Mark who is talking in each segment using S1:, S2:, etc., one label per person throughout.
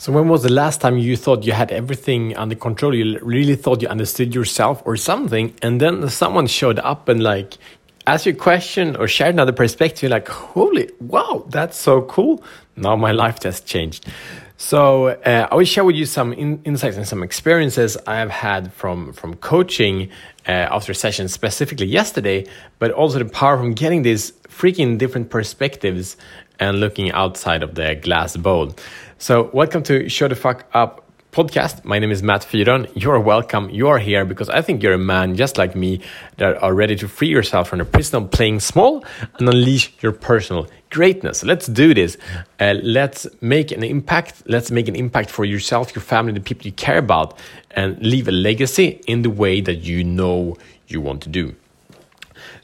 S1: So, when was the last time you thought you had everything under control? You really thought you understood yourself or something, and then someone showed up and like asked you a question or shared another perspective. You're like, holy, wow, that's so cool. Now my life just changed. So uh, I will share with you some in insights and some experiences I have had from from coaching uh, after sessions, specifically yesterday, but also the power from getting these freaking different perspectives and looking outside of the glass bowl. So, welcome to Show the Fuck Up podcast. My name is Matt Fyron. You're welcome. You are here because I think you're a man just like me that are ready to free yourself from the prison of playing small and unleash your personal greatness. Let's do this. Uh, let's make an impact. Let's make an impact for yourself, your family, the people you care about, and leave a legacy in the way that you know you want to do.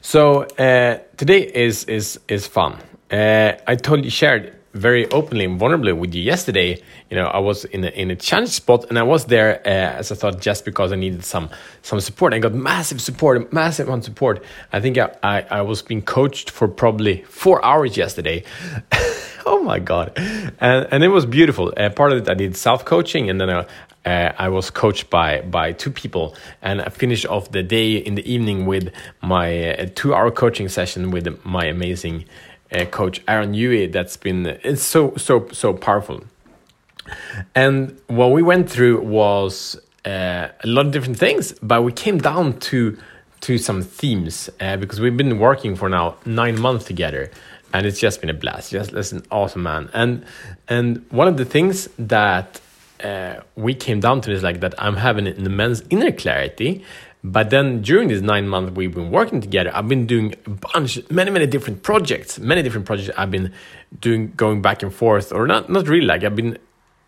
S1: So uh, today is is is fun. Uh, I totally shared very openly and vulnerably with you yesterday. You know, I was in a, in a challenge spot, and I was there uh, as I thought just because I needed some some support. I got massive support, massive amount support. I think I, I, I was being coached for probably four hours yesterday. oh my god, and and it was beautiful. Uh, part of it I did self coaching, and then I, uh, I was coached by by two people, and I finished off the day in the evening with my uh, two hour coaching session with my amazing uh, coach Aaron Huey. That's been it's so so so powerful. And what we went through was uh, a lot of different things, but we came down to to some themes uh, because we've been working for now nine months together, and it's just been a blast. Just an awesome man. And and one of the things that uh, we came down to is like that I'm having an immense inner clarity but then during these nine months we've been working together, I've been doing a bunch, many, many different projects, many different projects I've been doing, going back and forth, or not, not really like I've been,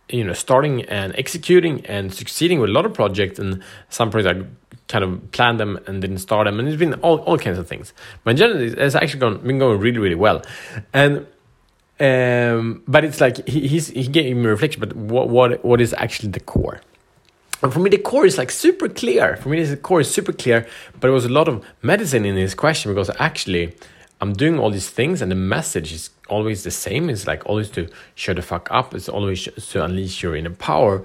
S1: you know, starting and executing and succeeding with a lot of projects, and some projects I kind of planned them and didn't start them, and it's been all, all kinds of things. But generally, it's actually gone, been going really, really well, and um, but it's like he, he's, he gave me a reflection, but what, what, what is actually the core? And for me, the core is like super clear. For me, the core is super clear, but there was a lot of medicine in this question because actually, I'm doing all these things, and the message is always the same. It's like always to show the fuck up. It's always to unleash your inner power.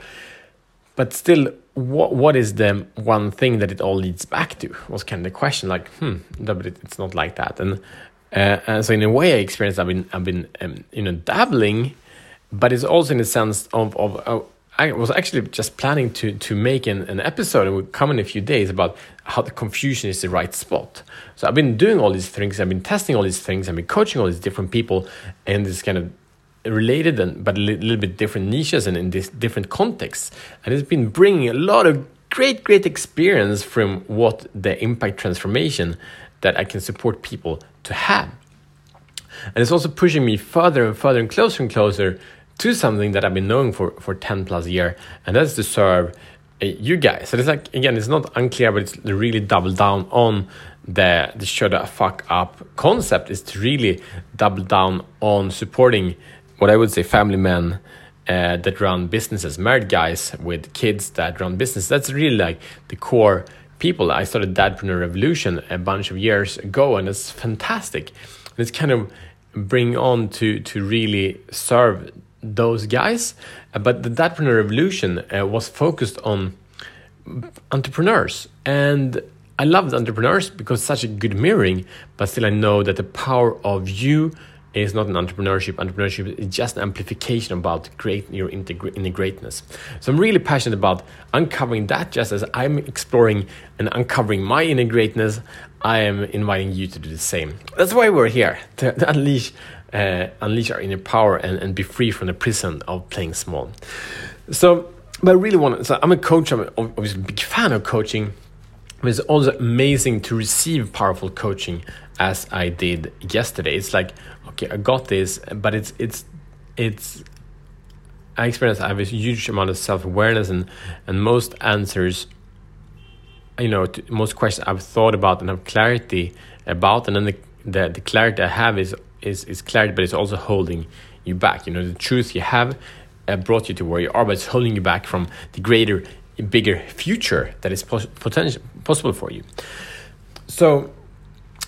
S1: But still, what what is the one thing that it all leads back to? Was kind of the question. Like, hmm, no, but it's not like that. And uh, and so in a way, I experienced I've been I've been um, you know dabbling, but it's also in the sense of of. of I was actually just planning to to make an, an episode and would come in a few days about how the confusion is the right spot. So I've been doing all these things, I've been testing all these things, I've been coaching all these different people in this kind of related and but a little bit different niches and in this different contexts. And it's been bringing a lot of great, great experience from what the impact transformation that I can support people to have. And it's also pushing me further and further and closer and closer to something that I've been knowing for, for 10 plus year, and that's to serve uh, you guys. So it's like, again, it's not unclear, but it's really double down on the, the show the fuck up concept is to really double down on supporting what I would say family men uh, that run businesses, married guys with kids that run business. That's really like the core people. I started Dadpreneur Revolution a bunch of years ago, and it's fantastic. And it's kind of bring on to to really serve those guys. Uh, but the Dadpreneur Revolution uh, was focused on entrepreneurs. And I loved entrepreneurs because such a good mirroring, but still I know that the power of you is not an entrepreneurship. Entrepreneurship is just an amplification about creating your inner greatness. So I'm really passionate about uncovering that. Just as I'm exploring and uncovering my inner greatness, I am inviting you to do the same. That's why we're here to, to unleash uh, unleash our inner power and, and be free from the prison of playing small. So, but I really want to, so I'm a coach, I'm obviously a big fan of coaching. But it's also amazing to receive powerful coaching as I did yesterday. It's like, okay, I got this, but it's, it's, it's, I experience I have a huge amount of self awareness and, and most answers, you know, most questions I've thought about and have clarity about, and then the, the, the clarity I have is is is clarity, but it's also holding you back. You know, the truth you have uh, brought you to where you are, but it's holding you back from the greater, bigger future that is pos- potential possible for you. So,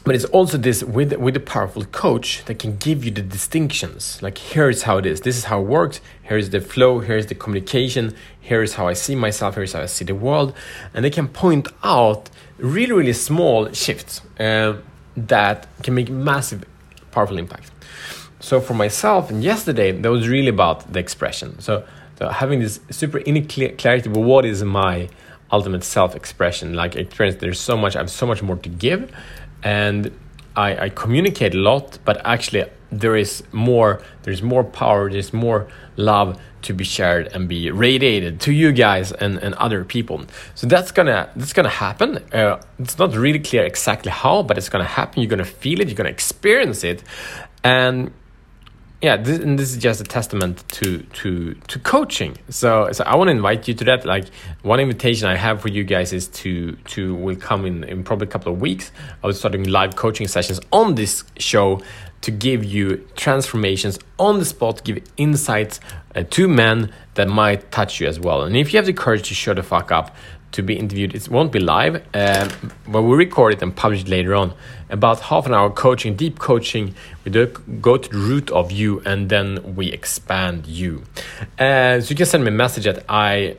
S1: but it's also this with with a powerful coach that can give you the distinctions. Like here's how it is. This is how it works. Here's the flow. Here's the communication. Here's how i see myself. Here's how i see the world. And they can point out really really small shifts uh, that can make massive powerful impact. So for myself and yesterday that was really about the expression. So, so having this super inner clarity of what is my ultimate self-expression. Like experience there's so much i have so much more to give. And I, I communicate a lot, but actually there is more there's more power there's more love to be shared and be radiated to you guys and, and other people. So that's gonna that's gonna happen. Uh, it's not really clear exactly how but it's gonna happen. You're gonna feel it. You're gonna experience it. And yeah this, and this is just a testament to to to coaching. So so i want to invite you to that. Like one invitation i have for you guys is to to will come in in probably a couple of weeks. I was starting live coaching sessions on this show to give you transformations on the spot give insights uh, to men that might touch you as well and if you have the courage to show the fuck up to be interviewed. It won't be live, uh, but we record it and publish it later on. About half an hour coaching, deep coaching. We do go to the root of you, and then we expand you. Uh, so you can send me a message at i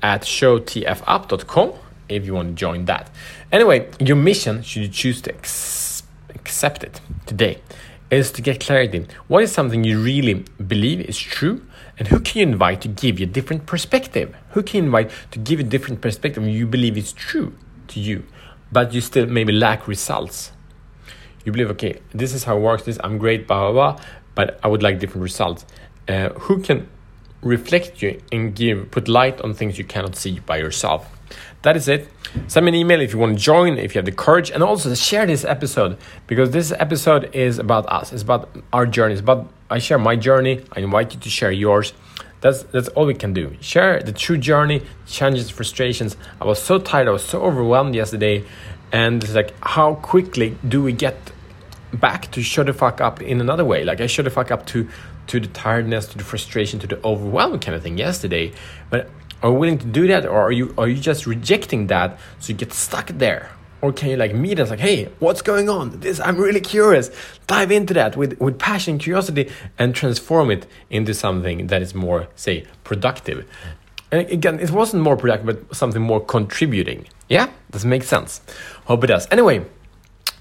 S1: at showtfapp.com if you want to join that. Anyway, your mission, should you choose to accept it today, is to get clarity. What is something you really believe is true? And who can you invite to give you a different perspective? Who can you invite to give you a different perspective you believe is true to you, but you still maybe lack results? You believe, okay, this is how it works, this I'm great, blah, blah, blah, but I would like different results. Uh, who can reflect you and give put light on things you cannot see by yourself? That is it. Send me an email if you want to join, if you have the courage, and also share this episode because this episode is about us. It's about our journey. It's about I share my journey. I invite you to share yours. That's that's all we can do. Share the true journey, challenges, frustrations. I was so tired. I was so overwhelmed yesterday, and it's like, how quickly do we get back to shut the fuck up in another way? Like I shut the fuck up to to the tiredness, to the frustration, to the overwhelm kind of thing yesterday, but are you willing to do that or are you are you just rejecting that so you get stuck there? Or can you like meet us like hey what's going on? This i'm really curious. Dive into that with with passion curiosity and transform it into something that is more say productive. And again it wasn't more productive but something more contributing. Yeah? Does make sense? Hope it does. Anyway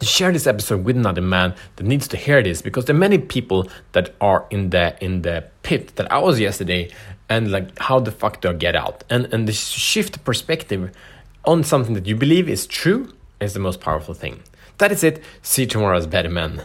S1: share this episode with another man that needs to hear this because there are many people that are in the in the pit that I was yesterday and like how the fuck do I get out and and the shift perspective on something that you believe is true is the most powerful thing. That is it. See you tomorrow as better men.